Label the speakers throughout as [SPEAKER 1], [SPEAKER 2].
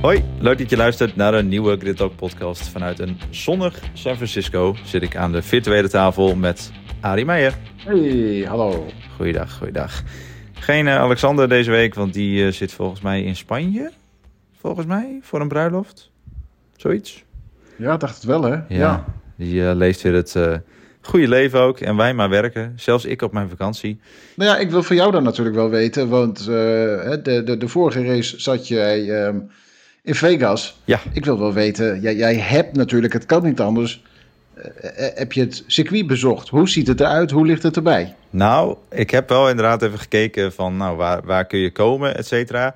[SPEAKER 1] Hoi, leuk dat je luistert naar een nieuwe Grid Talk podcast. Vanuit een zonnig San Francisco zit ik aan de virtuele tafel met Arie Meijer.
[SPEAKER 2] Hey, hallo.
[SPEAKER 1] Goeiedag, goeiedag. Geen uh, Alexander deze week, want die uh, zit volgens mij in Spanje. Volgens mij, voor een bruiloft. Zoiets.
[SPEAKER 2] Ja, dacht het wel, hè? Ja.
[SPEAKER 1] ja. Die uh, leest weer het goede leven ook. En wij maar werken. Zelfs ik op mijn vakantie.
[SPEAKER 2] Nou ja, ik wil van jou dan natuurlijk wel weten. Want de, de, de vorige race zat jij um, in Vegas.
[SPEAKER 1] Ja.
[SPEAKER 2] Ik wil wel weten, jij, jij hebt natuurlijk, het kan niet anders heb je het circuit bezocht? Hoe ziet het eruit? Hoe ligt het erbij?
[SPEAKER 1] Nou, ik heb wel inderdaad even gekeken van nou, waar, waar kun je komen, et cetera.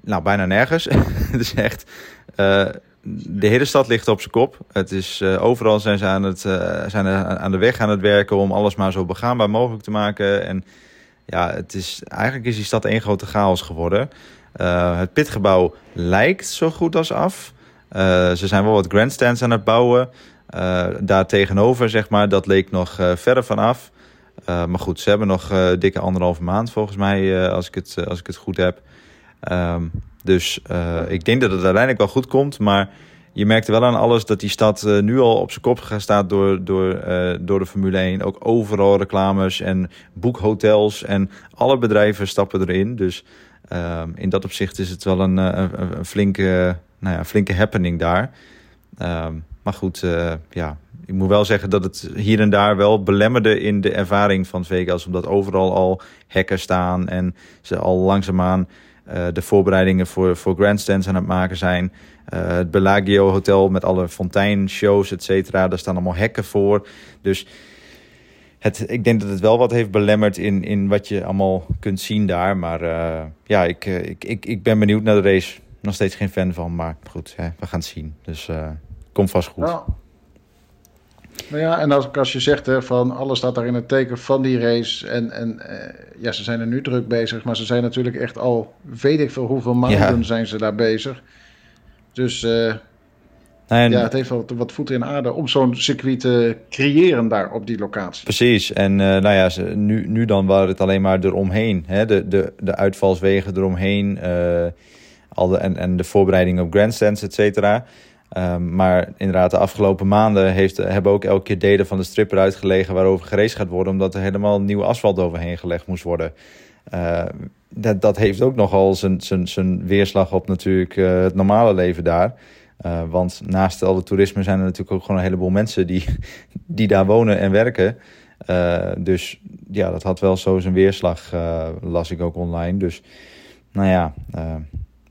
[SPEAKER 1] Nou, bijna nergens. het is echt... Uh, de hele stad ligt op zijn kop. Het is, uh, overal zijn ze aan, het, uh, zijn aan de weg aan het werken om alles maar zo begaanbaar mogelijk te maken. En ja, het is, eigenlijk is die stad één grote chaos geworden. het pitgebouw lijkt zo goed als af. ze zijn wel wat grandstands aan het bouwen. Daar tegenover, zeg maar, dat leek nog verder vanaf. Uh, maar goed, ze hebben nog dikke anderhalve maand volgens mij, als, ik het, als ik het goed heb. Um, dus ik denk dat het uiteindelijk wel goed komt. Maar je merkte wel aan alles dat die stad nu al op zijn kop staan door, door, door de Formule 1. Ook overal reclames en boekhotels en alle bedrijven stappen erin. Dus ehm, in dat opzicht is het wel een, een, flinke, nou ja, flinke happening daar. Um, maar goed, ja, ik moet wel zeggen dat het hier en daar wel belemmerde in de ervaring van Vegas. Omdat overal al hekken staan en ze al langzaamaan uh, de voorbereidingen voor, voor grandstands aan het maken zijn. Uh, het Bellagio Hotel met alle fonteinshows, et cetera. Daar staan allemaal hekken voor. Dus het, ik denk dat het wel wat heeft belemmerd in, in wat je allemaal kunt zien daar. Maar ja, ik, ik, ik, ik ben benieuwd naar de race. Nog steeds geen fan van, maar goed, hè, we gaan het zien. Dus komt vast goed.
[SPEAKER 2] Nou, nou ja, en als, als je zegt hè, van alles staat daar in het teken van die race. En, en uh, ja, ze zijn er nu druk bezig, maar ze zijn natuurlijk echt al weet ik veel hoeveel maanden ja. zijn ze daar bezig. Dus uh, en, ja, het heeft wel wat voeten in aarde om zo'n circuit te creëren daar op die locatie.
[SPEAKER 1] Precies, en uh, nou ja, ze, nu, nu dan waren het alleen maar eromheen. Hè? De, de, de uitvalswegen eromheen, al de, en, en de voorbereiding op grandstands, et cetera. Um, maar inderdaad, de afgelopen maanden heeft, hebben ook elke keer delen van de strip eruit gelegen waarover gereisd gaat worden, omdat er helemaal nieuw asfalt overheen gelegd moest worden. Uh, dat, dat heeft ook nogal zijn, weerslag op natuurlijk uh, het normale leven daar. Uh, want naast al het toerisme zijn er natuurlijk ook gewoon een heleboel mensen die, die daar wonen en werken. dus ja, dat had wel zo zijn weerslag, las ik ook online. Dus nou ja,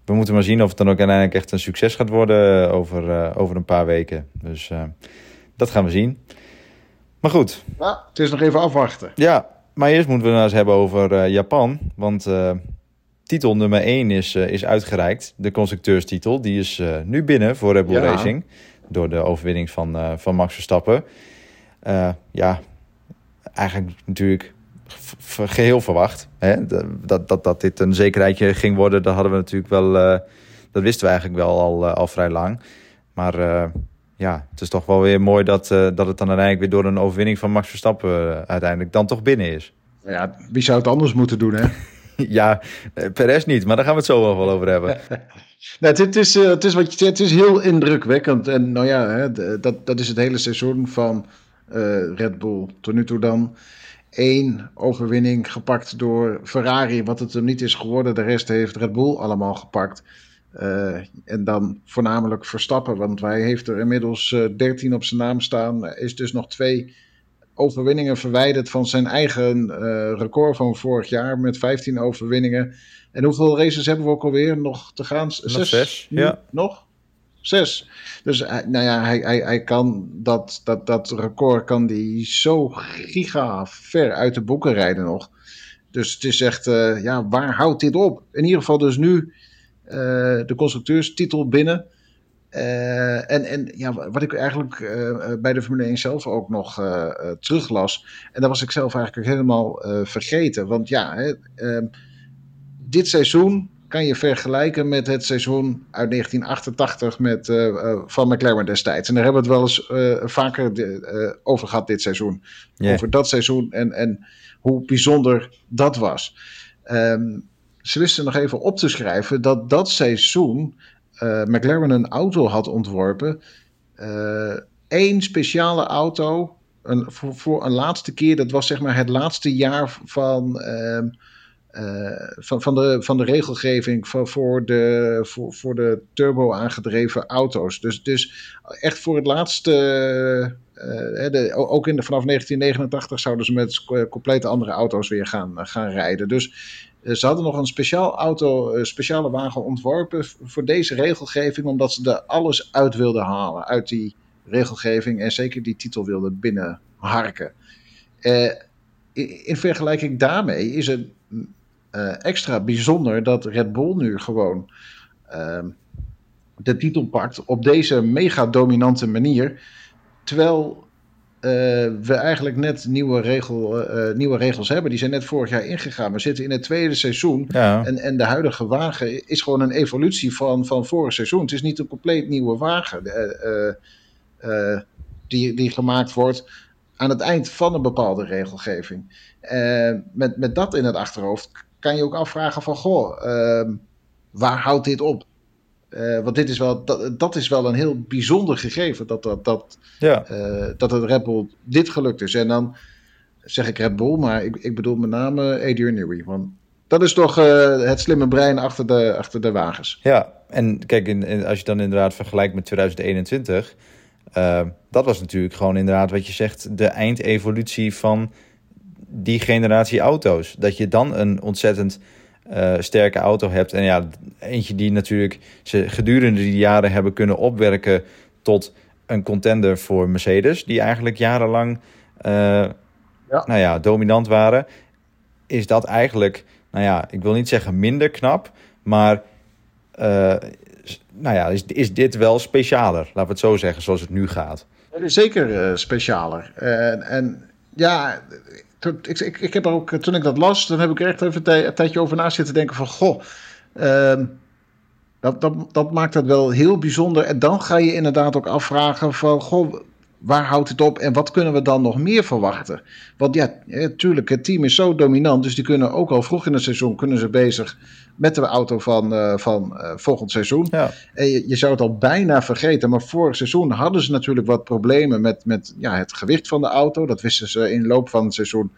[SPEAKER 1] we moeten maar zien of het dan ook uiteindelijk echt een succes gaat worden over, uh, over een paar weken. Dus uh, dat gaan we zien. Maar goed.
[SPEAKER 2] Ja, het is nog even afwachten.
[SPEAKER 1] Ja, maar eerst moeten we nou eens hebben over uh, Japan. Want titel nummer 1 is, is uitgereikt. De constructeurstitel. Die is nu binnen voor Red Bull ja. Racing. Door de overwinning van, van Max Verstappen. ja, eigenlijk natuurlijk geheel verwacht. Hè? Dat, dat, dat dit een zekerheidje ging worden, dat hadden we natuurlijk wel. Uh, dat wisten we eigenlijk wel al, uh, al vrij lang. Maar uh, ja, het is toch wel weer mooi dat, dat het dan uiteindelijk weer door een overwinning van Max Verstappen uiteindelijk dan toch binnen is.
[SPEAKER 2] Ja, wie zou het anders moeten doen, hè?
[SPEAKER 1] ja, Perez niet, maar daar gaan we het zo nog wel over hebben.
[SPEAKER 2] nou, het, is, het is wat je het is heel indrukwekkend. En nou ja, hè, dat, dat is het hele seizoen van Red Bull tot nu toe dan één overwinning gepakt door Ferrari, wat het hem niet is geworden. De rest heeft Red Bull allemaal gepakt. Uh, en dan voornamelijk Verstappen, want hij heeft er inmiddels uh, 13 op zijn naam staan. Is dus nog twee overwinningen verwijderd van zijn eigen uh, record van vorig jaar met 15 overwinningen. En hoeveel races hebben we ook alweer nog te gaan?
[SPEAKER 1] Nog zes, zes ja.
[SPEAKER 2] Nog? Zes. Dus uh, nou ja, hij, hij, hij kan dat, dat, dat record kan die zo giga ver uit de boeken rijden nog. Dus het is echt, uh, ja, waar houdt dit op? In ieder geval dus nu uh, de constructeurstitel binnen. en, en ja, wat ik eigenlijk bij de Formule 1 zelf ook nog teruglas. En dat was ik zelf eigenlijk helemaal vergeten. Want ja, hè, ehm, dit seizoen kan je vergelijken met het seizoen uit 1988 met, uh, van McLaren destijds. En daar hebben we het wel eens uh, vaker de, over gehad dit seizoen. Yeah. Over dat seizoen en, en hoe bijzonder dat was. Ehm, ze wisten nog even op te schrijven dat dat seizoen McLaren een auto had ontworpen. Één speciale auto een, voor, voor, een laatste keer. Dat was zeg maar het laatste jaar van, uh, van, van, de, van de regelgeving voor, voor, de, voor, voor de turbo aangedreven auto's. Dus, dus echt voor het laatste. Uh, de, ook in de, vanaf 1989 zouden ze met complete andere auto's weer gaan, gaan rijden. Dus ze hadden nog een speciaal auto, speciale wagen ontworpen voor deze regelgeving, omdat ze er alles uit wilden halen uit die regelgeving en zeker die titel wilden binnenharken. Uh, in, vergelijking daarmee is het uh, extra bijzonder dat Red Bull nu gewoon uh, de titel pakt op deze mega dominante manier. Terwijl uh, we eigenlijk net nieuwe, regel, uh, nieuwe regels hebben. Die zijn net vorig jaar ingegaan. We zitten in het tweede seizoen. Ja. En, en de huidige wagen is gewoon een evolutie van, van vorig seizoen. Het is niet een compleet nieuwe wagen. Die, die gemaakt wordt aan het eind van een bepaalde regelgeving. Uh, met, met dat in het achterhoofd kan je ook afvragen van, goh, uh, waar houdt dit op? Uh, want dit is wel, dat, dat is wel een heel bijzonder gegeven dat, dat, dat, ja. dat het Red Bull dit gelukt is. En dan zeg ik Red Bull, maar ik, ik bedoel met name Adrian Newey. Want dat is toch het slimme brein achter de, achter de wagens.
[SPEAKER 1] Ja, en kijk, in, in, als je dan inderdaad vergelijkt met 2021 uh, dat was natuurlijk gewoon inderdaad wat je zegt, de eindevolutie van die generatie auto's. Dat je dan een ontzettend uh, sterke auto hebt. En ja, eentje die natuurlijk ze gedurende die jaren hebben kunnen opwerken tot een contender voor Mercedes, die eigenlijk jarenlang uh, ja. Nou ja, dominant waren. Is dat eigenlijk, nou ja, ik wil niet zeggen minder knap, maar nou ja, is, is dit wel specialer, laten we het zo zeggen, zoals het nu gaat?
[SPEAKER 2] Het is zeker specialer. En ja, ik, ik, ik heb ook, toen ik dat las, dan heb ik er echt even een tijdje over na zitten denken van, goh, uh, dat, dat, dat maakt het wel heel bijzonder. En dan ga je inderdaad ook afvragen van, goh, waar houdt het op en wat kunnen we dan nog meer verwachten? Want ja, natuurlijk, het team is zo dominant, dus die kunnen ook al vroeg in het seizoen kunnen ze bezig met de auto van, uh, van uh, volgend seizoen. Ja. En je, je, zou het al bijna vergeten, maar vorig seizoen hadden ze natuurlijk wat problemen met, met ja, het gewicht van de auto. Dat wisten ze in de loop van het seizoen,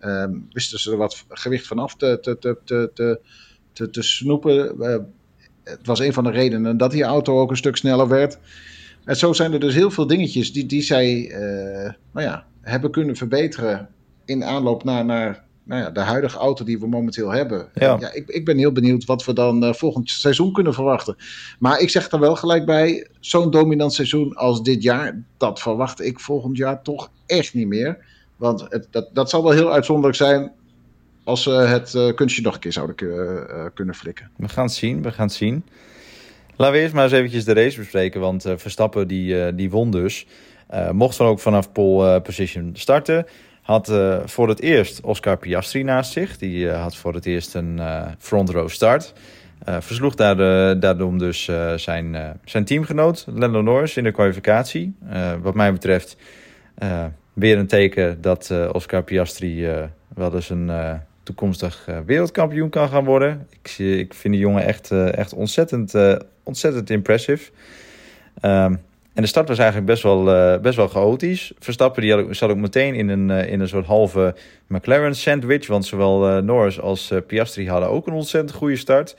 [SPEAKER 2] um, wisten ze er wat gewicht vanaf te, te, te, te, te, te snoepen. Uh, het was een van de redenen dat die auto ook een stuk sneller werd. En zo zijn er dus heel veel dingetjes die, die zij nou ja, hebben kunnen verbeteren in aanloop naar, naar nou ja, de huidige auto die we momenteel hebben. Ja. ja ik, ik ben heel benieuwd wat we dan uh, volgend seizoen kunnen verwachten. Maar ik zeg er wel gelijk bij, zo'n dominant seizoen als dit jaar, dat verwacht ik volgend jaar toch echt niet meer. Want het, dat, dat zal wel heel uitzonderlijk zijn als ze het uh, kunstje nog een keer zouden uh, kunnen flikken.
[SPEAKER 1] We gaan het zien, we gaan het zien. Laten we eerst maar eens eventjes de race bespreken, want Verstappen die, die won dus. mocht dan ook vanaf pole position starten had uh, voor het eerst Oscar Piastri naast zich. Die uh, had voor het eerst een uh, front row start. versloeg daar, daarom dus zijn, zijn teamgenoot Lando Norris in de kwalificatie. wat mij betreft weer een teken dat Oscar Piastri wel eens een toekomstig wereldkampioen kan gaan worden. Ik, ik vind die jongen echt, echt ontzettend, ontzettend impressive. Um, en de start was eigenlijk best wel, uh, best wel chaotisch. Verstappen die had, zat ook meteen in een, uh, in een soort halve McLaren sandwich. Want zowel uh, Norris als Piastri hadden ook een ontzettend goede start.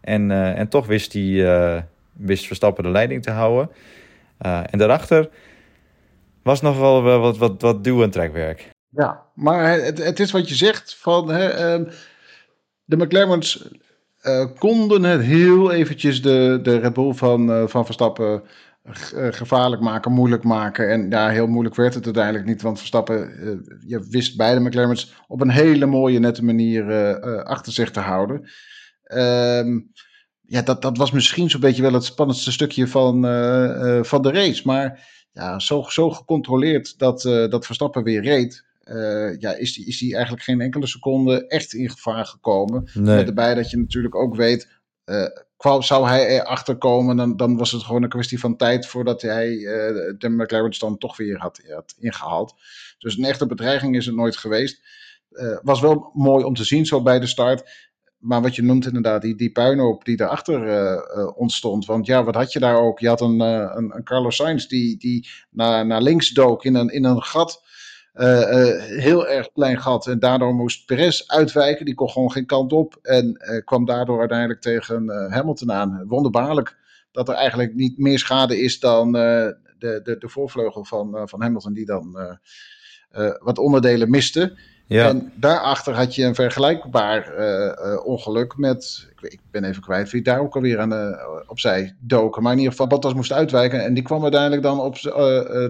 [SPEAKER 1] En, en toch wist, die, wist Verstappen de leiding te houden. en daarachter was nog wel wat, wat, wat duw- en trekwerk.
[SPEAKER 2] Ja, maar het, het is wat je zegt van... Hè, um, de McLaren's konden het heel eventjes de, de Red Bull van, van Verstappen eh, gevaarlijk maken, moeilijk maken. En ja, heel moeilijk werd het uiteindelijk niet, want Verstappen, uh, je wist beide McLaren's op een hele mooie, nette manier uh, achter zich te houden. Um, ja, dat, dat was misschien zo'n beetje wel het spannendste stukje van, van de race. Maar ja, zo, zo gecontroleerd dat, dat Verstappen weer reed. ja, is die, is die eigenlijk geen enkele seconde echt in gevaar gekomen. Nee. Met erbij dat je natuurlijk ook weet, zou hij erachter komen, dan, dan was het gewoon een kwestie van tijd voordat hij uh, de McLaren dan toch weer had, had, ingehaald. Dus een echte bedreiging is het nooit geweest. Was wel mooi om te zien zo bij de start. maar wat je noemt inderdaad, die, die puinhoop die erachter uh, ontstond. Want ja, wat had je daar ook? Je had een, een, een, Carlos Sainz die, die naar, naar links dook in een, in een gat. Heel erg klein gat. En daardoor moest Perez uitwijken. Die kon gewoon geen kant op. En kwam daardoor uiteindelijk tegen Hamilton aan. Wonderbaarlijk dat er eigenlijk niet meer schade is dan de, de, de voorvleugel van, van Hamilton, die dan wat onderdelen miste. Ja. En daarachter had je een vergelijkbaar uh, uh, ongeluk met, ik, ik, ben even kwijt wie daar ook alweer aan, uh, opzij doken. Maar in ieder geval, Bottas moest uitwijken en die kwam uiteindelijk dan op,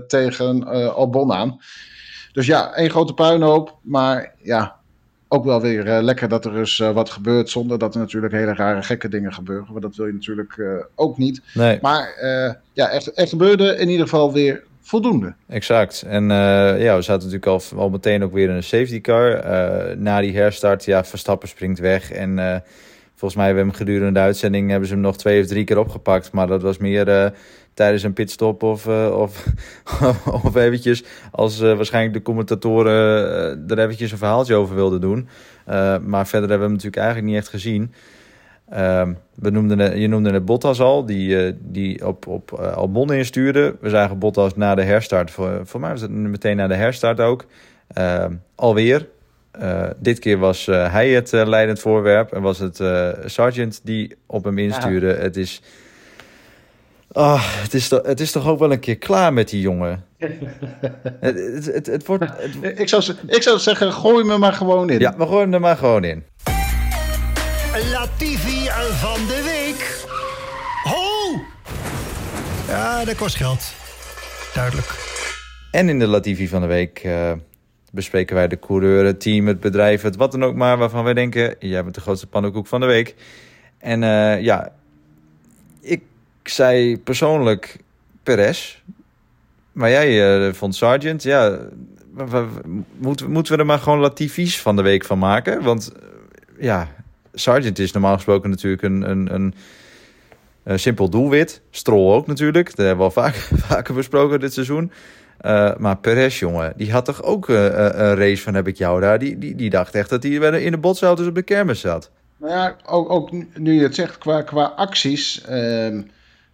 [SPEAKER 2] tegen Albon aan. Dus ja, één grote puinhoop, maar ja, ook wel weer lekker dat er dus wat gebeurt zonder dat er natuurlijk hele rare gekke dingen gebeuren. Want dat wil je natuurlijk ook niet. Nee. Maar ja, er, er gebeurde in ieder geval weer voldoende.
[SPEAKER 1] Exact. En ja, we zaten natuurlijk al, al meteen ook weer in een safety car. Na die herstart, ja, Verstappen springt weg. En volgens mij hebben we hem gedurende de uitzending hebben ze hem nog twee of drie keer opgepakt. Maar dat was meer tijdens een pitstop of, of, of eventjes als waarschijnlijk de commentatoren er eventjes een verhaaltje over wilden doen. maar verder hebben we hem natuurlijk eigenlijk niet echt gezien. Um, we noemden, je noemde het Bottas al, die, uh, die op, op uh, Albon instuurde. We zagen Bottas na de herstart, voor, voor mij was het meteen na de herstart ook, uh, alweer. Uh, dit keer was hij het leidend voorwerp en was het Sargent die op hem instuurde. Ja. Het, is, oh, het, is toch, het is toch ook wel een keer klaar met die jongen. het, het, het, het, wordt,
[SPEAKER 2] ik, zou, ik zou zeggen, gooi me maar gewoon in.
[SPEAKER 1] Ja, we gooien hem er maar gewoon in.
[SPEAKER 3] Latifi van de week. Ho! Ja, dat kost geld. Duidelijk.
[SPEAKER 1] En in de Latifi van de week uh, bespreken wij de coureur, het team, het bedrijf, het wat dan ook maar... waarvan wij denken, jij bent de grootste pannenkoek van de week. En uh, ja, ik zei persoonlijk Perez... Maar jij uh, vond Sargent, ja... Moeten, moeten we er maar gewoon Latifi's van de week van maken? Want ja, Sargent is normaal gesproken natuurlijk een, een, een, simpel doelwit. Stroll ook natuurlijk. Dat hebben we al vaak, vaker besproken dit seizoen. Uh, maar Perez, jongen, die had toch ook een race van heb ik jou daar. Die, die, die dacht echt dat hij in de botsauto's op de kermis zat.
[SPEAKER 2] Nou ja, ook, ook nu je het zegt qua, qua acties. Uh,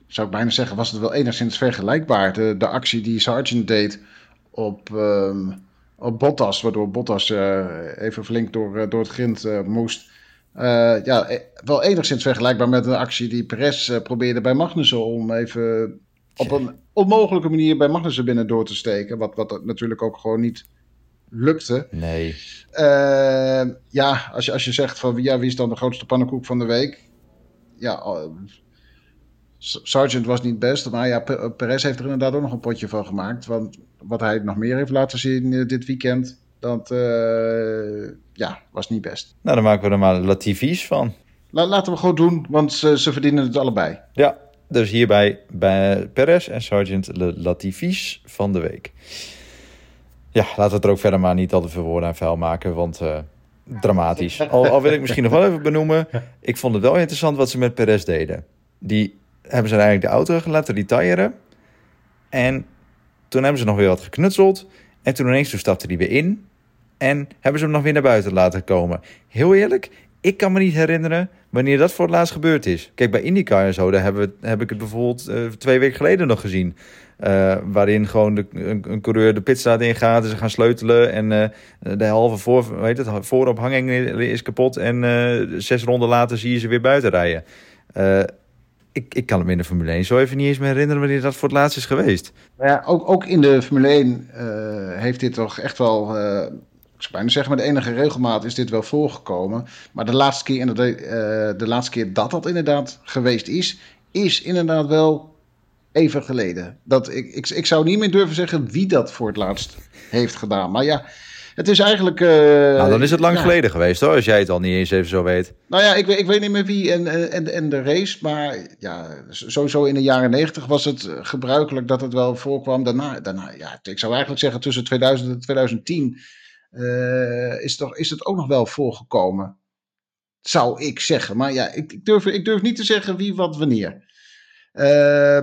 [SPEAKER 2] zou ik bijna zeggen, was het wel enigszins vergelijkbaar. De, de actie die Sargent deed op, um, op Bottas. Waardoor Bottas even flink door, door het grind moest. Uh, ja, eh, wel enigszins vergelijkbaar met een actie die Perez probeerde bij Magnussen om even op een onmogelijke manier bij Magnussen binnen door te steken. Wat, wat natuurlijk ook gewoon niet lukte.
[SPEAKER 1] Nee.
[SPEAKER 2] Ja, als je, als je zegt van ja, wie is dan de grootste pannenkoek van de week? Ja, Sargent was niet best, maar ja, Perez heeft er inderdaad ook nog een potje van gemaakt. Want wat hij nog meer heeft laten zien dit weekend, dat uh, ja, was niet best.
[SPEAKER 1] Nou, dan maken we er maar Latifi's van.
[SPEAKER 2] La laten we gewoon doen, want ze, ze, verdienen het allebei.
[SPEAKER 1] Ja, dus hierbij bij Perez en Sargent de Latifi's van de week. Ja, laten we het er ook verder maar niet al te veel woorden aan vuil maken, want uh, dramatisch. Al, al wil ik misschien nog wel even benoemen, ik vond het wel interessant wat ze met Perez deden. Die hebben ze eigenlijk de auto laten retiren en toen hebben ze nog weer wat geknutseld. En toen ineens toen stapte hij weer in. En hebben ze hem nog weer naar buiten laten komen. Heel eerlijk, ik kan me niet herinneren wanneer dat voor het laatst gebeurd is. Kijk, bij IndyCar en zo, daar hebben we, heb ik het bijvoorbeeld uh, twee weken geleden nog gezien. Uh, waarin gewoon de, een, een, coureur de pitstraat ingaat en ze gaan sleutelen. En uh, de halve voor, weet het, voorophanging is kapot. En zes ronden later zie je ze weer buiten rijden. Ik, ik kan hem in de Formule 1 zo even niet eens meer herinneren wanneer dat voor het laatst is geweest.
[SPEAKER 2] Ja, ook, ook in de Formule 1 heeft dit toch echt wel ik zou bijna zeggen, met enige regelmaat is dit wel voorgekomen. Maar de laatste keer, uh, de laatste keer dat dat inderdaad geweest is, is inderdaad wel even geleden. Dat, ik, ik, ik zou niet meer durven zeggen wie dat voor het laatst heeft gedaan. Maar ja, het is eigenlijk... Uh,
[SPEAKER 1] nou, dan is het lang geleden geweest hoor, als jij het al niet eens even zo weet.
[SPEAKER 2] Nou ja, ik, ik weet niet meer wie en, en, en de race. Maar ja, sowieso in de jaren negentig was het gebruikelijk dat het wel voorkwam. Daarna, daarna ja, ik zou eigenlijk zeggen tussen 2000 en 2010 uh, is, toch, is het ook nog wel voorgekomen. Zou ik zeggen. Maar ja, ik, ik, durf, ik durf niet te zeggen wie, wat, wanneer. Uh,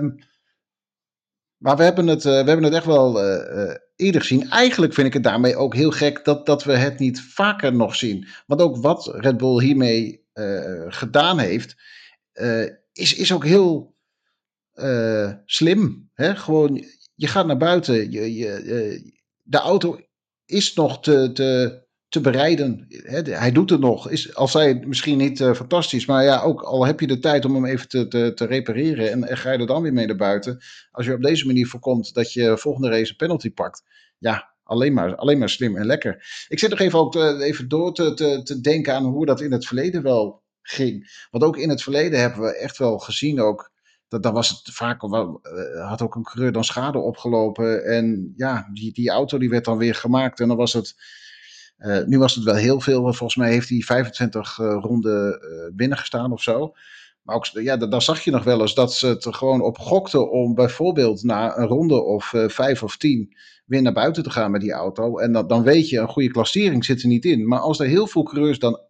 [SPEAKER 2] Maar we hebben het, we hebben het echt wel eerder gezien. Eigenlijk vind ik het daarmee ook heel gek dat, dat we het niet vaker nog zien. Want ook wat Red Bull hiermee gedaan heeft, is, is ook heel slim. Hè? Gewoon, je gaat naar buiten, je, je, de auto is nog te, te, te bereiden. hij doet het nog. Is, al zij misschien niet uh, fantastisch, maar ja, ook al heb je de tijd om hem even te, te, repareren en, ga je er dan weer mee naar buiten. Als je op deze manier voorkomt dat je volgende race een penalty pakt. Ja, alleen maar, alleen maar slim en lekker. Ik zit nog even, ook even door te, te, denken aan hoe dat in het verleden wel ging. Want ook in het verleden hebben we echt wel gezien ook dat, dan was het vaak uh, had ook een coureur dan schade opgelopen. En ja, die, die auto die werd dan weer gemaakt. En dan was het. Uh, nu was het wel heel veel. Volgens mij heeft hij 25 uh, ronden binnengestaan of zo. Maar ook, ja, dan zag je nog wel eens dat ze het gewoon op gokten om bijvoorbeeld na een ronde of vijf of tien weer naar buiten te gaan met die auto. En dan, dan weet je, een goede klassering zit er niet in. Maar als er heel veel coureurs dan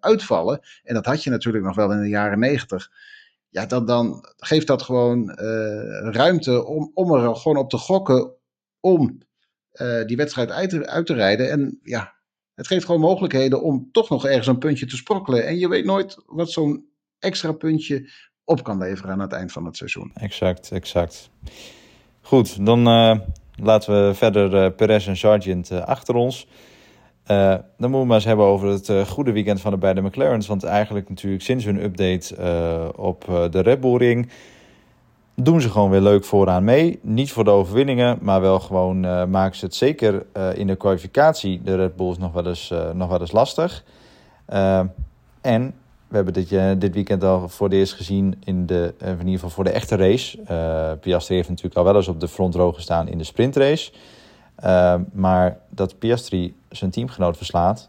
[SPEAKER 2] uitvallen, en dat had je natuurlijk nog wel in de jaren negentig ja, dan, dan geeft dat gewoon ruimte om, om er gewoon op te gokken om die wedstrijd uit, te rijden. En ja, het geeft gewoon mogelijkheden om toch nog ergens een puntje te sprokkelen. En je weet nooit wat zo'n extra puntje op kan leveren aan het eind van het seizoen.
[SPEAKER 1] Exact, exact. Goed, dan uh, laten we verder Perez en Sargent achter ons. Uh, dan moeten we maar eens hebben over het uh, goede weekend van de beide McLaren's. Want eigenlijk natuurlijk sinds hun update uh, op de Red Bull Ring... doen ze gewoon weer leuk vooraan mee. Niet voor de overwinningen, maar wel gewoon maken ze het zeker in de kwalificatie... de Red Bulls nog wel eens, nog wel eens lastig. en we hebben dit, dit weekend al voor het eerst gezien... in, de, in ieder geval voor de echte race. Piastri heeft natuurlijk al wel eens op de front row gestaan in de sprintrace... maar dat Piastri zijn teamgenoot verslaat.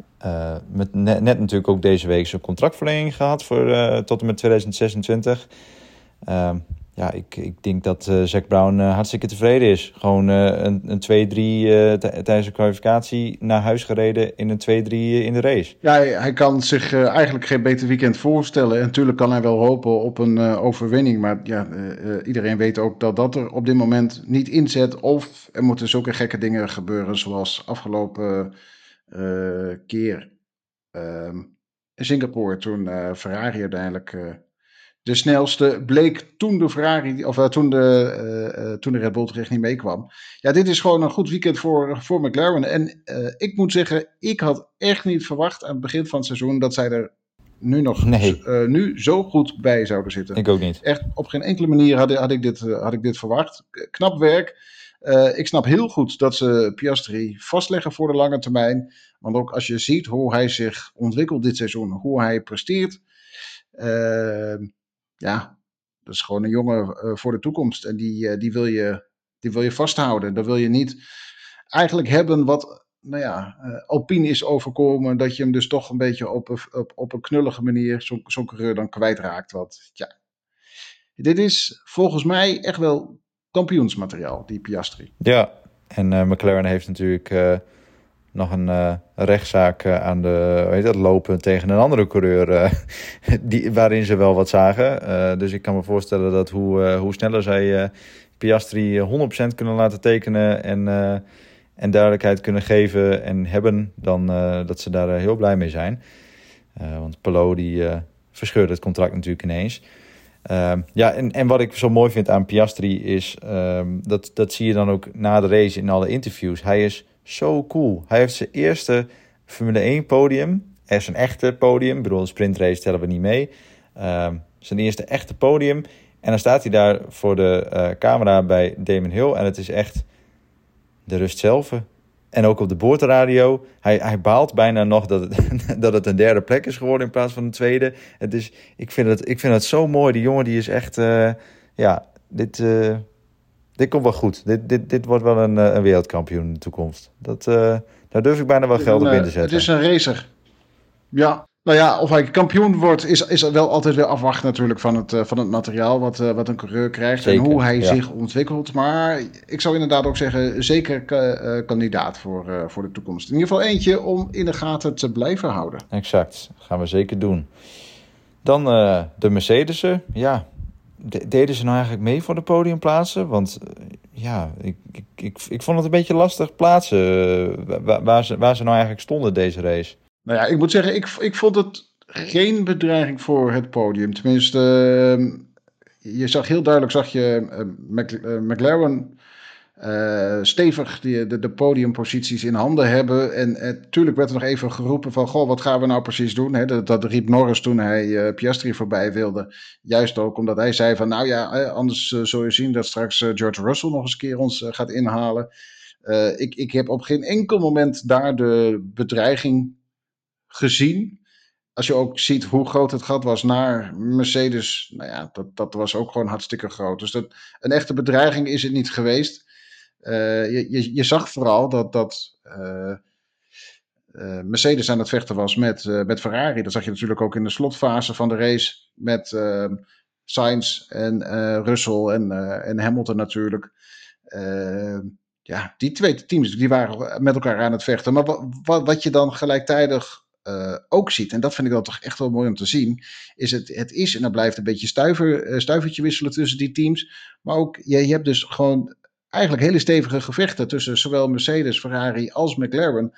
[SPEAKER 1] Met net, net, natuurlijk ook deze week zijn contractverlenging gehad voor tot en met 2026. Ehm, ja, ik, ik denk dat uh, Zack Brown hartstikke tevreden is. Gewoon een, een 2-3 tijdens de kwalificatie naar huis gereden in een 2-3 in de race.
[SPEAKER 2] Ja, hij, kan zich eigenlijk geen beter weekend voorstellen. En natuurlijk kan hij wel hopen op een overwinning. Maar ja, iedereen weet ook dat dat er op dit moment niet inzet. Of er moeten zulke gekke dingen gebeuren zoals afgelopen keer um, in Singapore toen Ferrari uiteindelijk de snelste bleek toen de Ferrari of toen de, toen de Red Bull terecht niet meekwam. Ja, dit is gewoon een goed weekend voor, voor McLaren. En ik moet zeggen, ik had echt niet verwacht aan het begin van het seizoen dat zij er nu nog nee. nu zo goed bij zouden zitten.
[SPEAKER 1] Ik ook niet.
[SPEAKER 2] Echt op geen enkele manier had, had, ik, dit, had ik dit verwacht. Knap werk. Ik snap heel goed dat ze Piastri vastleggen voor de lange termijn. Want ook als je ziet hoe hij zich ontwikkelt dit seizoen, hoe hij presteert. Uh, ja, dat is gewoon een jongen uh, voor de toekomst. En die, die, wil je, die wil je vasthouden. Dan wil je niet eigenlijk hebben wat nou ja, Alpine is overkomen. Dat je hem dus toch een beetje op, op, op een knullige manier, zo'n zo coureur dan kwijtraakt. Want ja, dit is volgens mij echt wel kampioensmateriaal, die Piastri.
[SPEAKER 1] Ja, en McLaren heeft natuurlijk nog een uh, rechtszaak aan de, weet dat, lopen tegen een andere coureur, die, waarin ze wel wat zagen. dus ik kan me voorstellen dat hoe, hoe sneller zij Piastri 100% kunnen laten tekenen en, en duidelijkheid kunnen geven en hebben, dan dat ze daar heel blij mee zijn. want Pelot die verscheurde het contract natuurlijk ineens. Um, ja, en, en wat ik zo mooi vind aan Piastri is, um, dat, dat zie je dan ook na de race in alle interviews. Hij is zo cool. Hij heeft zijn eerste Formule 1 podium. Er is een echte podium. Ik bedoel, een sprintrace tellen we niet mee. Um, zijn eerste echte podium. En dan staat hij daar voor de uh, camera bij Damon Hill. En het is echt de rust zelf. En ook op de boordradio. Hij, hij baalt bijna nog dat het, dat het een derde plek is geworden in plaats van een tweede. Het is, ik, vind het, ik vind het zo mooi. Die jongen die is echt... Uh, ja, dit, uh, dit komt wel goed. Dit, dit, dit wordt wel een, eh, een wereldkampioen in de toekomst. Dat, uh, daar durf ik bijna wel geld op in te zetten.
[SPEAKER 2] Het is een racer. Ja, nou ja, of hij kampioen wordt, is, is wel altijd weer afwachten natuurlijk van het, van het materiaal wat, wat een coureur krijgt zeker, en hoe hij ja. zich ontwikkelt. Maar ik zou inderdaad ook zeggen, zeker uh, kandidaat voor, voor de toekomst. In ieder geval eentje om in de gaten te blijven houden.
[SPEAKER 1] Exact, gaan we zeker doen. Dan de Mercedes'en, ja. Deden ze nou eigenlijk mee voor de podiumplaatsen? Want eh, ja, ik, ik, ik, ik vond het een beetje lastig plaatsen eh, waar, waar, ze, waar ze nou eigenlijk stonden deze race.
[SPEAKER 2] Nou ja, ik moet zeggen, ik, ik vond het geen bedreiging voor het podium. Tenminste, ehm, je zag heel duidelijk, zag je McLaren uh, stevig die, de, de, podiumposities in handen hebben. En natuurlijk werd er nog even geroepen van, goh, wat gaan we nou precies doen? dat, dat, riep Norris toen hij uh, Piastri voorbij wilde. Juist ook omdat hij zei van, nou ja, anders zul je zien dat straks George Russell nog eens een keer ons gaat inhalen. ik, ik heb op geen enkel moment daar de bedreiging gezien. Als je ook ziet hoe groot het gat was naar Mercedes, nou ja, dat, dat was ook gewoon hartstikke groot. Dus dat, een echte bedreiging is het niet geweest. Uh, je, je, zag vooral dat, dat uh, uh, Mercedes aan het vechten was met, met Ferrari. Dat zag je natuurlijk ook in de slotfase van de race met Sainz en Russell en, en Hamilton natuurlijk. ja, die twee teams die waren met elkaar aan het vechten. Maar wat, wat je dan gelijktijdig ook ziet, en dat vind ik dan toch echt wel mooi om te zien, is het, het is en dan blijft een beetje stuiver, stuivertje wisselen tussen die teams. Maar ook, je, je hebt dus gewoon eigenlijk hele stevige gevechten tussen zowel Mercedes, Ferrari als McLaren.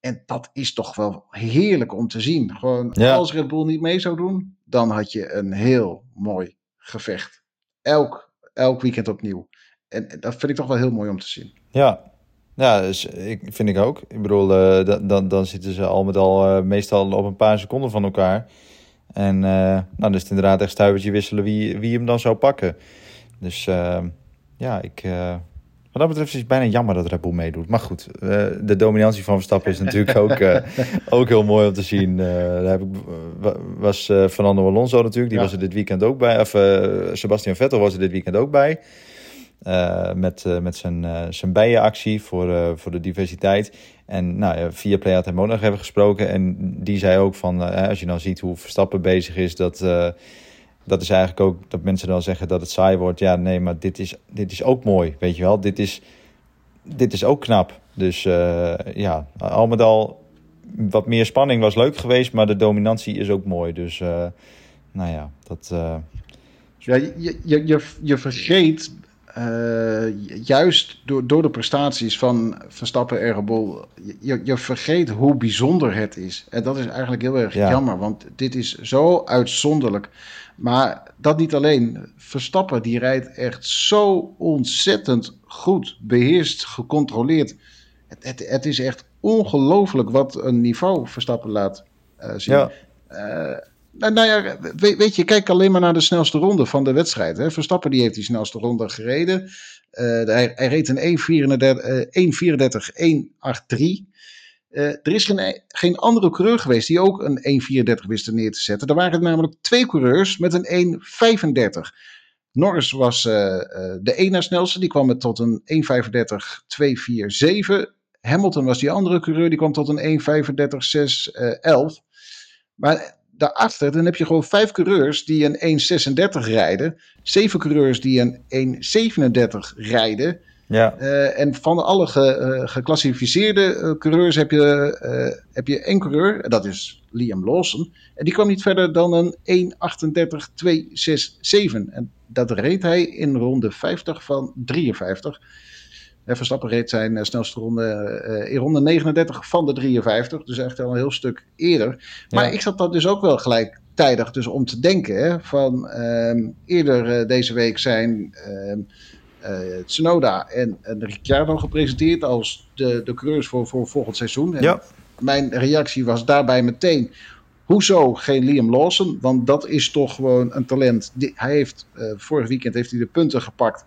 [SPEAKER 2] En dat is toch wel heerlijk om te zien. Gewoon als Red Bull niet mee zou doen, dan had je een heel mooi gevecht. Elk, elk weekend opnieuw. En dat vind ik toch wel heel mooi om te zien.
[SPEAKER 1] Ja, ja dus ik, vind ik ook. Ik bedoel, uh, dan, dan zitten ze al met al uh, meestal op een paar seconden van elkaar. En uh, nou, dan is het inderdaad echt stuivertje wisselen wie, wie hem dan zou pakken. Dus ja, ik, wat dat betreft is het bijna jammer dat Red Bull meedoet. Maar goed, uh, de dominantie van Verstappen is natuurlijk ook, uh, ook heel mooi om te zien. Uh, daar heb ik, was Fernando Alonso natuurlijk, die was er dit weekend ook bij. Of Sebastian Vettel was er dit weekend ook bij. met, met zijn, zijn bijenactie voor, voor de diversiteit. En nou, ja, via Play had hem ook nog even gesproken. En die zei ook van, als je nou ziet hoe Verstappen bezig is, dat dat is eigenlijk ook dat mensen dan zeggen dat het saai wordt. Ja, nee, maar dit is, dit is ook mooi, weet je wel. Dit is, dit is ook knap. Dus uh, ja, al met al wat meer spanning was leuk geweest, maar de dominantie is ook mooi. Dus uh, nou ja, dat... Uh...
[SPEAKER 2] Ja, je, je, je, je vergeet juist door, door de prestaties van Verstappen en Bull, je, je vergeet hoe bijzonder het is. En dat is eigenlijk heel erg jammer, want dit is zo uitzonderlijk. Maar dat niet alleen. Verstappen die rijdt echt zo ontzettend goed, beheerst, gecontroleerd. Het, het, het is echt ongelooflijk wat een niveau Verstappen laat uh, zien. Ja. Uh, nou, nou, ja, weet, weet, je, kijk alleen maar naar de snelste ronde van de wedstrijd. Hè. Verstappen die heeft die snelste ronde gereden. Uh, hij, hij reed een 1.34, 1.8.3. Uh, er is geen, geen andere coureur geweest die ook een 1,34 wist neer te zetten. Er waren namelijk twee coureurs met een 1,35. Norris was uh, uh, de ene snelste, die kwam met tot een 1,35,247. Hamilton was die andere coureur, die kwam tot een 1,35,611. Maar daarachter, dan heb je gewoon vijf coureurs die een 1,36 rijden. Zeven coureurs die een 1,37 rijden.
[SPEAKER 1] Ja.
[SPEAKER 2] Uh, en van alle ge, uh, geclassificeerde uh, coureurs heb je, heb je één coureur, dat is Liam Lawson. En die kwam niet verder dan een 1.38.267. En dat reed hij in ronde 50 van 53. En Verstappen reed zijn snelste ronde in ronde 39 van de 53. Dus echt al een heel stuk eerder. Maar ja. ik zat dat dus ook wel gelijktijdig dus om te denken. Hè, van ehm, eerder deze week zijn ehm, Tsunoda en, en Ricciardo gepresenteerd als de, de coureurs voor, voor volgend seizoen. En
[SPEAKER 1] ja.
[SPEAKER 2] Mijn reactie was daarbij meteen, hoezo geen Liam Lawson? Want dat is toch gewoon een talent. Die, hij heeft, uh, vorig weekend heeft hij de punten gepakt.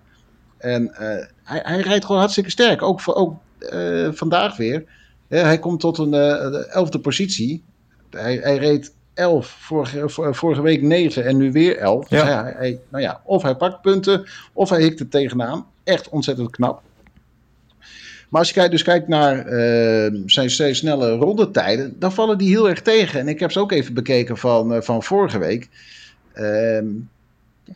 [SPEAKER 2] En uh, hij, hij rijdt gewoon hartstikke sterk. Ook, ook vandaag weer. hij komt tot een elfde positie. Hij, hij reed 11, vorige, vorige week 9 en nu weer 11. Dus ja. hij, hij, nou ja, of hij pakt punten, of hij hikt er tegenaan. Echt ontzettend knap. Maar als je kijkt, dus kijkt naar uh, zijn steeds snelle rondetijden, dan vallen die heel erg tegen. En ik heb ze ook even bekeken van, uh, van vorige week. Uh,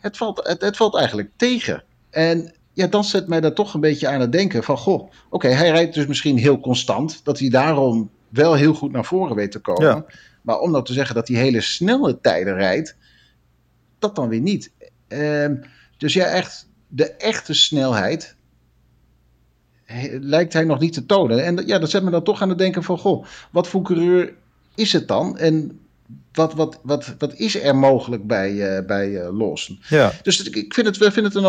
[SPEAKER 2] het, valt, het, het, valt eigenlijk tegen. En ja, dan zet mij dat toch een beetje aan het denken van, goh, oké, okay, hij rijdt dus misschien heel constant. Dat hij daarom wel heel goed naar voren weet te komen. Ja. Maar om nou te zeggen dat hij hele snelle tijden rijdt, dat dan weer niet. Ehm, dus ja, echt de echte snelheid lijkt hij nog niet te tonen. En ja, dat zet me dan toch aan het denken van, goh, wat voor coureur is het dan? En wat, wat, wat, wat is er mogelijk bij, uh, bij uh, Lawson?
[SPEAKER 1] Ja.
[SPEAKER 2] Dus ik vind het, vind het een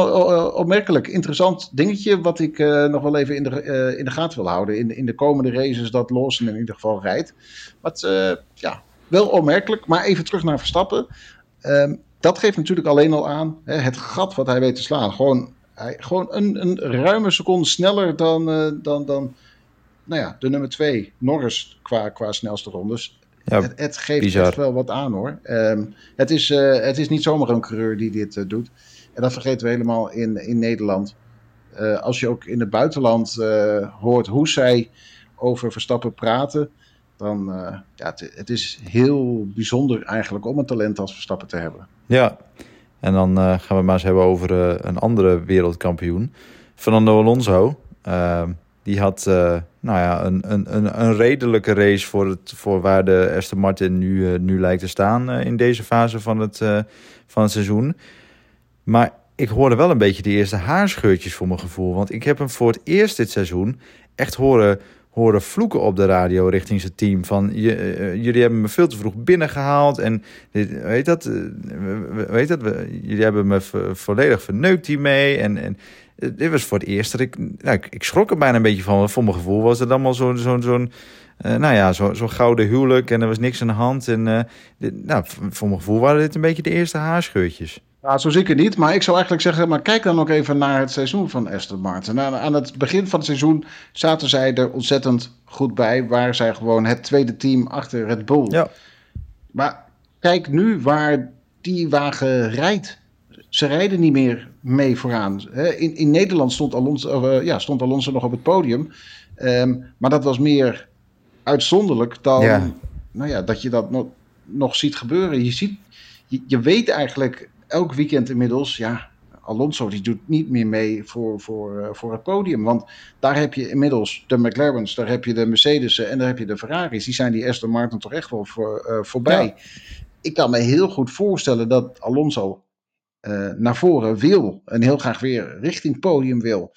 [SPEAKER 2] opmerkelijk interessant dingetje. Wat ik uh, nog wel even in de, in de gaten wil houden. In, in de komende races dat Lawson in ieder geval rijdt. Wat ja, wel opmerkelijk. Maar even terug naar Verstappen. Um, dat geeft natuurlijk alleen al aan hè, het gat wat hij weet te slaan. Gewoon, hij, gewoon een, een ruime seconde sneller dan, dan, dan nou ja, de nummer 2, Norris, qua, qua snelste rondes. Ja, het, het, geeft bizar. echt wel wat aan hoor. Um, het, is, uh, het is niet zomaar een coureur die dit uh, doet. En dat vergeten we helemaal in, in Nederland. Uh, als je ook in het buitenland hoort hoe zij over Verstappen praten. Dan ja, het, het, is heel bijzonder eigenlijk om een talent als Verstappen te hebben.
[SPEAKER 1] Ja, en dan gaan we maar eens hebben over een andere wereldkampioen. Fernando Alonso. Die had uh, nou ja, een, een, een, een, redelijke race voor, het, voor waar de Aston Martin nu, uh, nu lijkt te staan uh, in deze fase van het, van het seizoen. Maar ik hoorde wel een beetje de eerste haarscheurtjes voor mijn gevoel. Want ik heb hem voor het eerst dit seizoen echt horen, horen vloeken op de radio richting zijn team. Van je, jullie hebben me veel te vroeg binnengehaald. En dit, weet dat, weet dat, jullie hebben me volledig verneukt hiermee. En, en dit was voor het eerst dat ik, nou, ik, ik, schrok er bijna een beetje van. Voor mijn gevoel was het allemaal zo'n, zo'n, zo'n uh, nou ja, zo'n zo gouden huwelijk en er was niks aan de hand. En uh, dit, nou, voor mijn gevoel waren dit een beetje de eerste haarscheurtjes.
[SPEAKER 2] Ja, zo zeker niet. Maar ik zou eigenlijk zeggen, maar kijk dan ook even naar het seizoen van Aston Martin. Aan, aan het begin van het seizoen zaten zij er ontzettend goed bij. Waar zij gewoon het tweede team achter Red Bull.
[SPEAKER 1] Ja.
[SPEAKER 2] Maar kijk nu waar die wagen rijdt ze rijden niet meer mee vooraan. In, in Nederland stond Alonso, uh, ja, stond Alonso nog op het podium. Um, maar dat was meer uitzonderlijk dan. Nou ja, dat je dat nog, nog ziet gebeuren. Je, ziet, je, je, weet eigenlijk elk weekend inmiddels, ja, Alonso die doet niet meer mee voor, voor, uh, voor het podium. Want daar heb je inmiddels de McLaren's, daar heb je de Mercedes'en en daar heb je de Ferraris. Die zijn die Aston Martin toch echt wel voor, uh, voorbij. Ja. Ik kan me heel goed voorstellen dat Alonso naar voren wil. En heel graag weer richting podium wil.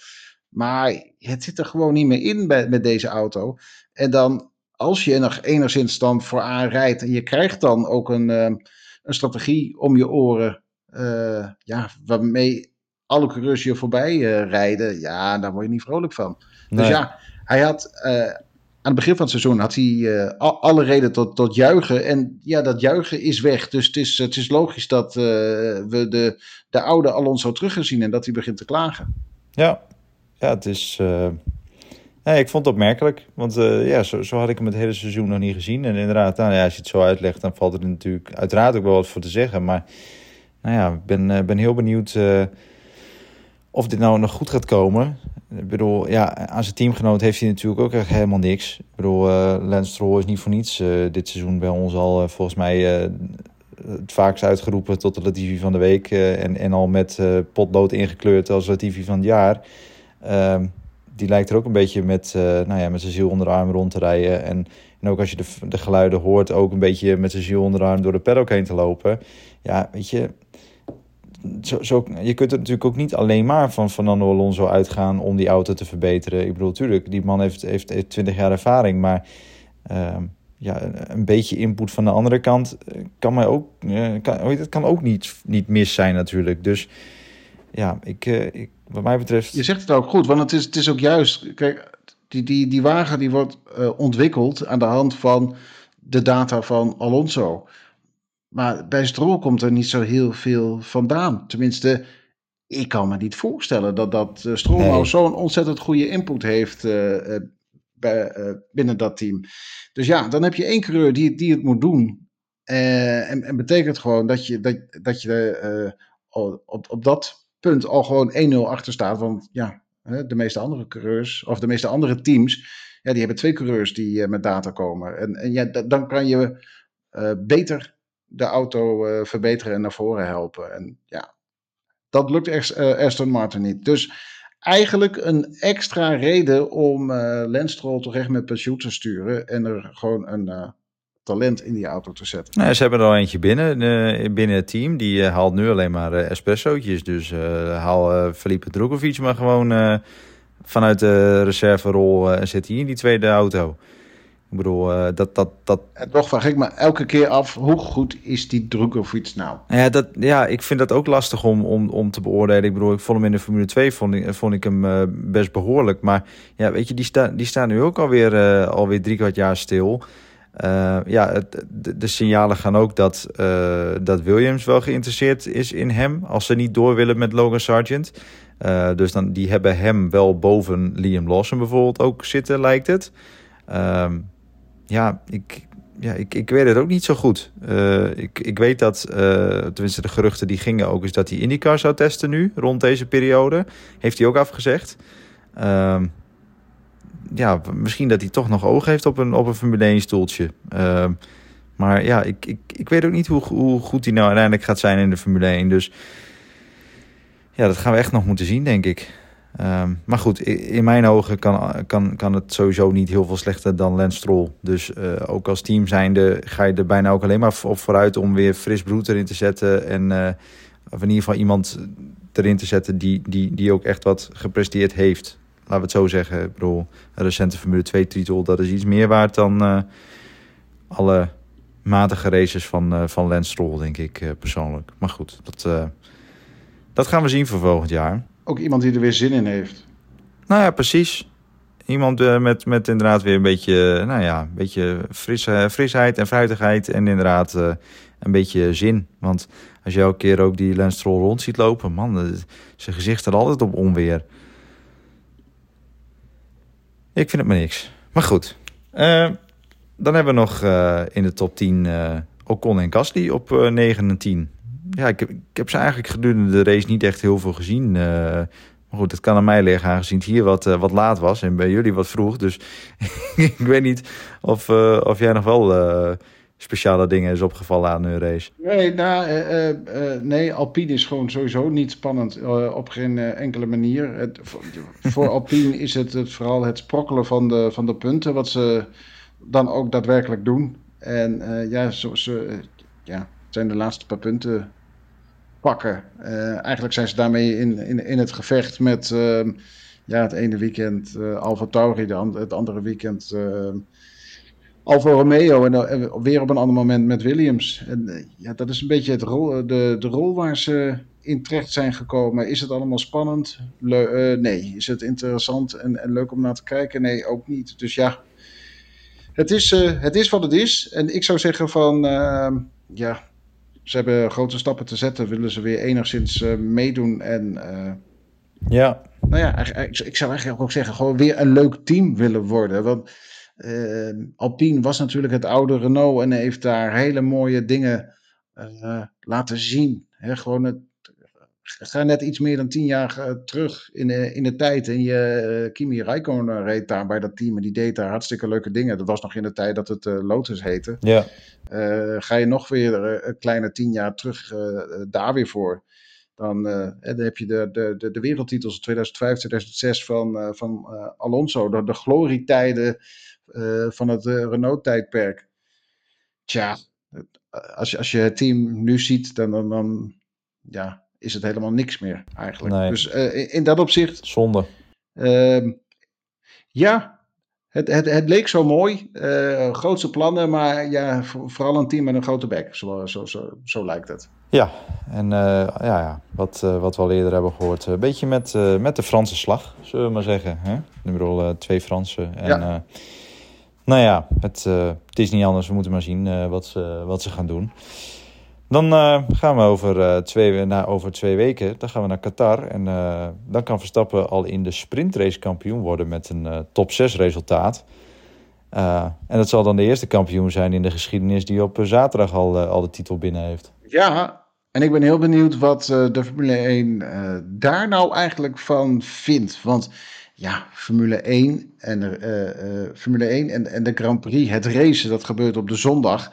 [SPEAKER 2] Maar het zit er gewoon niet meer in bij, met deze auto. En dan, als je er nog enigszins dan vooraan rijdt. en je krijgt dan ook een, uh, een strategie om je oren. Uh, ja, waarmee alle coureurs je voorbij rijden. Ja, daar word je niet vrolijk van. Dus nee. Dus ja, hij had het begin van het seizoen had hij uh, alle reden tot, tot juichen. En ja, dat juichen is weg. Dus het is, het is logisch dat uh, we de, de oude Alonso terug gaan zien en dat hij begint te klagen.
[SPEAKER 1] Ja, ja het is. Nee, ik vond het opmerkelijk. Want ja, zo, zo, had ik hem het hele seizoen nog niet gezien. En inderdaad, nou, ja, als je het zo uitlegt, dan valt er natuurlijk uiteraard ook wel wat voor te zeggen. Maar nou ja, ik ben, ben heel benieuwd of dit nou nog goed gaat komen. Ik bedoel, ja, aan zijn teamgenoot heeft hij natuurlijk ook echt helemaal niks. Ik bedoel, uh, Lance Stroll is niet voor niets uh, dit seizoen bij ons al uh, volgens mij het vaakst uitgeroepen tot de Latifi van de week. en, en al met potlood ingekleurd als Latifi van het jaar. Ehm, die lijkt er ook een beetje met, nou ja, met zijn ziel onder de arm rond te rijden. En, en ook als je de, de geluiden hoort, ook een beetje met zijn ziel onder de arm door de paddock heen te lopen. Ja, weet je, zo, zo, je kunt er natuurlijk ook niet alleen maar van Fernando Alonso uitgaan om die auto te verbeteren. Ik bedoel, natuurlijk, die man heeft, heeft, heeft 20 jaar ervaring, maar uh, ja, een beetje input van de andere kant eh, kan mij ook, uh, kan, het kan ook niet, niet mis zijn natuurlijk. Dus ja, ik, uh, ik, wat mij betreft...
[SPEAKER 2] Je zegt het ook goed, want het is, het is ook juist, kijk, die, die, die wagen die wordt ontwikkeld aan de hand van de data van Alonso. Maar bij Stroll komt er niet zo heel veel vandaan. Tenminste, ik kan me niet voorstellen dat, dat nee. nou zo'n ontzettend goede input heeft uh, uh, bij, binnen dat team. Dus ja, dan heb je één coureur die, die het moet doen. en, en betekent gewoon dat je, dat, dat je op, op dat punt al gewoon 1-0 achter staat. Want ja, de meeste andere coureurs, of de meeste andere teams, ja, die hebben twee coureurs die met data komen. En, en ja, dan kan je beter de auto uh, verbeteren en naar voren helpen. En ja, dat lukt echt uh, Aston Martin niet. Dus eigenlijk een extra reden om uh, Lance toch echt met pensioen te sturen. En er gewoon een, talent in die auto te zetten.
[SPEAKER 1] Nou, ze hebben er al eentje binnen, uh, binnen het team. Die haalt nu alleen maar espressootjes. Dus haal Felipe Drukovic maar gewoon vanuit de reserverol en zet hij in die tweede auto. Ik bedoel, dat, dat, dat...
[SPEAKER 2] En toch vraag ik me elke keer af, hoe goed is die Drukovic nou?
[SPEAKER 1] Ja, dat, ja, ik vind dat ook lastig om, om, om te beoordelen. Ik bedoel, ik vond hem in de Formule 2 vond ik, vond ik hem best behoorlijk. Maar ja, weet je, die, sta, die staan nu ook alweer, alweer drie kwart jaar stil. Uh, ja, het, de, de, signalen gaan ook dat, uh, dat Williams wel geïnteresseerd is in hem. Als ze niet door willen met Logan Sargent. Uh, dus dan, die hebben hem wel boven Liam Lawson bijvoorbeeld ook zitten, lijkt het. Ehm, ja, ik, ja ik, ik weet het ook niet zo goed. ik, ik weet dat, tenminste de geruchten die gingen ook... is dat hij IndyCar zou testen nu, rond deze periode. Heeft hij ook afgezegd. Ehm, ja, misschien dat hij toch nog oog heeft op een, op een Formule 1 stoeltje. Uh, maar ja, ik, ik, ik weet ook niet hoe, hoe goed hij nou uiteindelijk gaat zijn in de Formule 1. Dus ja, dat gaan we echt nog moeten zien, denk ik. Um, maar goed, in mijn ogen kan, kan, kan het sowieso niet heel veel slechter dan Lance Stroll. Dus uh, ook als team zijnde ga je er bijna ook alleen maar op vooruit om weer fris bloed erin te zetten. En uh, of in ieder geval iemand erin te zetten die, die, die ook echt wat gepresteerd heeft laten we het zo zeggen. Ik bedoel, een recente Formule 2 titel, dat is iets meer waard dan uh, alle matige races van, van Lance Stroll, denk ik persoonlijk. Maar goed, dat, dat gaan we zien voor volgend jaar.
[SPEAKER 2] Ook iemand die er weer zin in heeft.
[SPEAKER 1] Nou ja, precies. Iemand met, met inderdaad weer een beetje, nou ja, een beetje fris, frisheid en fruitigheid. En inderdaad een beetje zin. Want als je elke keer ook die Lance Stroll rond ziet lopen, man, zijn gezicht staat altijd op onweer. Ik vind het maar niks. Maar goed. Dan hebben we nog in de top 10 uh, Ocon en Gasly op 9 en 10. Ja, ik ik heb ze eigenlijk gedurende de race niet echt heel veel gezien. maar goed, het kan aan mij liggen aangezien het hier wat, wat laat was en bij jullie wat vroeg. Dus ik weet niet of, of jij nog wel speciale dingen is opgevallen aan een race?
[SPEAKER 2] Nee, nou, nee, Alpine is gewoon sowieso niet spannend op geen enkele manier. Het, voor Alpine is het, het, vooral het sprokkelen van de, van de punten, wat ze dan ook daadwerkelijk doen. En ja, ze, ja, het zijn de laatste paar punten pakken. eigenlijk zijn ze daarmee in, in, in het gevecht met ehm, ja, het ene weekend Alfa Tauri, de, het andere weekend ehm, Alfa Romeo en, en, weer op een ander moment met Williams. En eh, ja, dat is een beetje het rol, de, de rol waar ze in terecht zijn gekomen. Is het allemaal spannend? Nee. Is het interessant en, en, leuk om naar te kijken? Nee, ook niet. Dus ja, het is, het is wat het is. En ik zou zeggen van, uh, ja, ze hebben grote stappen te zetten. Willen ze weer enigszins meedoen en...
[SPEAKER 1] ja.
[SPEAKER 2] Nou ja, ik, ik zou eigenlijk ook zeggen, gewoon weer een leuk team willen worden. Want uh, Alpine was natuurlijk het oude Renault en heeft daar hele mooie dingen uh, laten zien. He, gewoon het, ga net iets meer dan tien jaar uh, terug in de, in de tijd. En je, Kimi Räikkönen reed daar bij dat team en die deed daar hartstikke leuke dingen. Dat was nog in de tijd dat het Lotus heette.
[SPEAKER 1] Ja.
[SPEAKER 2] ga je nog weer een kleine tien jaar terug daar weer voor. Dan, dan, heb je de, de, de, de wereldtitels 2005, 2006 van, van Alonso. De, de glorietijden van het Renault-tijdperk. Tja, als je, als je het team nu ziet, dan, dan, dan ja, is het helemaal niks meer eigenlijk.
[SPEAKER 1] Nee.
[SPEAKER 2] Dus uh, in dat opzicht.
[SPEAKER 1] Zonde.
[SPEAKER 2] Ehm, ja, het, het, het leek zo mooi. grootste plannen, maar ja, vooral een team met een grote bek. Zo, zo, zo, zo lijkt het.
[SPEAKER 1] Ja, en ja, ja, wat, wat we al eerder hebben gehoord. Een beetje met, met de Franse slag, zullen we maar zeggen. Hè? Bedoel, twee Fransen. En,
[SPEAKER 2] ja.
[SPEAKER 1] Nou ja, het, uh, het, is niet anders. We moeten maar zien uh, wat, ze, wat ze gaan doen. Dan uh, gaan we over, twee, na, over twee weken dan gaan we naar Qatar. En dan kan Verstappen al in de sprintrace kampioen worden met een top 6 resultaat. en dat zal dan de eerste kampioen zijn in de geschiedenis die op zaterdag al, al de titel binnen heeft.
[SPEAKER 2] Ja, en ik ben heel benieuwd wat de Formule 1 daar nou eigenlijk van vindt. Want ja, Formule 1 en, Formule 1 en, en de Grand Prix, het racen, dat gebeurt op de zondag.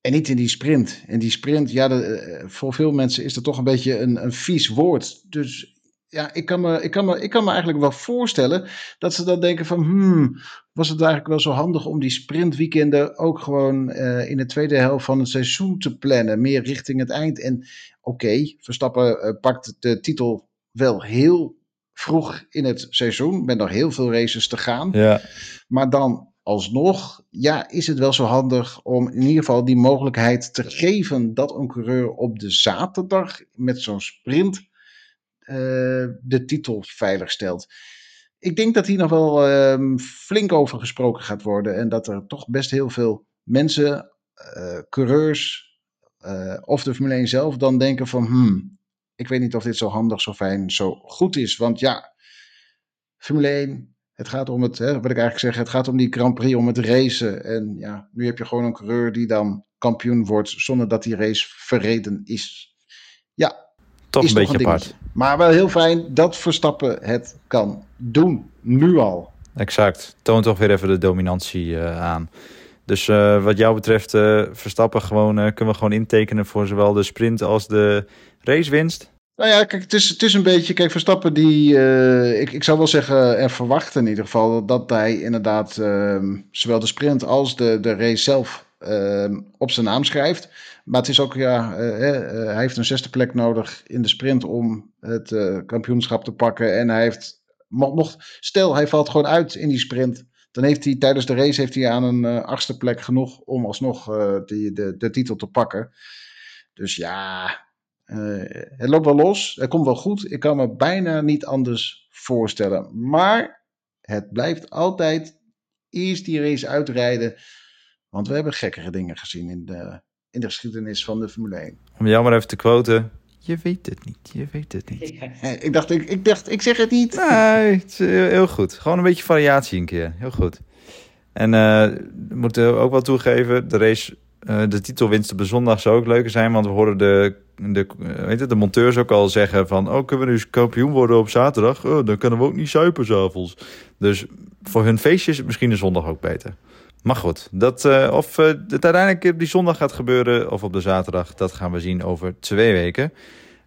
[SPEAKER 2] En niet in die sprint. En die sprint, ja, de, uh, voor veel mensen is dat toch een beetje een, een vies woord. Dus ja, ik kan, me, ik, kan me, ik kan me eigenlijk wel voorstellen dat ze dan denken van, hmm, was het eigenlijk wel zo handig om die sprintweekenden ook gewoon uh, in de tweede helft van het seizoen te plannen, meer richting het eind. En oké, Verstappen uh, pakt de titel wel heel vroeg in het seizoen, met nog heel veel races te gaan.
[SPEAKER 1] Ja.
[SPEAKER 2] Maar dan alsnog, ja, is het wel zo handig om in ieder geval die mogelijkheid te geven dat een coureur op de zaterdag met zo'n sprint uh, de titel veilig stelt. Ik denk dat hier nog wel uh, flink over gesproken gaat worden en dat er toch best heel veel mensen, uh, coureurs of de Formule 1 zelf dan denken van, hmm, ik weet niet of dit zo handig, zo fijn, zo goed is. Want ja, Formule 1, het gaat om het, hè, wat ik eigenlijk zeg, het gaat om die Grand Prix, om het racen. En ja, nu heb je gewoon een coureur die dan kampioen wordt zonder dat die race verreden is. Ja,
[SPEAKER 1] toch een beetje apart.
[SPEAKER 2] Maar wel heel fijn dat Verstappen het kan doen. Nu al.
[SPEAKER 1] Exact. Toont toch weer even de dominantie uh, aan. Dus uh, wat jou betreft, uh, Verstappen gewoon, kunnen we gewoon intekenen voor zowel de sprint als de racewinst.
[SPEAKER 2] Nou ja, kijk, het is, het is een beetje. Kijk, Verstappen, die. Uh, ik, ik zou wel zeggen, en verwachten in ieder geval. dat hij inderdaad. Uh, zowel de sprint als de, de race zelf. Uh, op zijn naam schrijft. Maar het is ook, ja. hij heeft een zesde plek nodig in de sprint. om het kampioenschap te pakken. En hij heeft. Mocht, stel, hij valt gewoon uit in die sprint. Dan heeft hij tijdens de race heeft hij aan een achtste plek genoeg. om alsnog die, de, de titel te pakken. Dus ja, uh, het loopt wel los, het komt wel goed. Ik kan me bijna niet anders voorstellen. Maar het blijft altijd eerst die race uitrijden. Want we hebben gekkere dingen gezien in de, in de geschiedenis van de Formule 1.
[SPEAKER 1] Om jou maar even te quoten. Je weet het niet, je weet het niet.
[SPEAKER 2] ik, dacht, ik, ik dacht, ik zeg het niet.
[SPEAKER 1] Nee, het is heel goed. Gewoon een beetje variatie een keer. Heel goed. En uh, we moeten ook wel toegeven, de race uh, de titelwinst op de zondag zou ook leuker zijn. Want we horen de, de, eh, weet het, de monteurs ook al zeggen van... Oh, kunnen we nu kampioen worden op zaterdag? Oh, dan kunnen we ook niet suipen s'avonds. Dus voor hun feestje is het misschien de zondag ook beter. Maar goed, dat, uh, of het uiteindelijk op die zondag gaat gebeuren of op de zaterdag... dat gaan we zien over twee weken.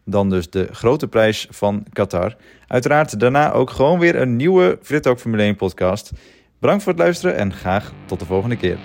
[SPEAKER 1] Dan dus de grote prijs van Qatar. Uiteraard daarna ook gewoon weer een nieuwe Frit Formule 1 podcast. Bedankt voor het luisteren en graag tot de volgende keer.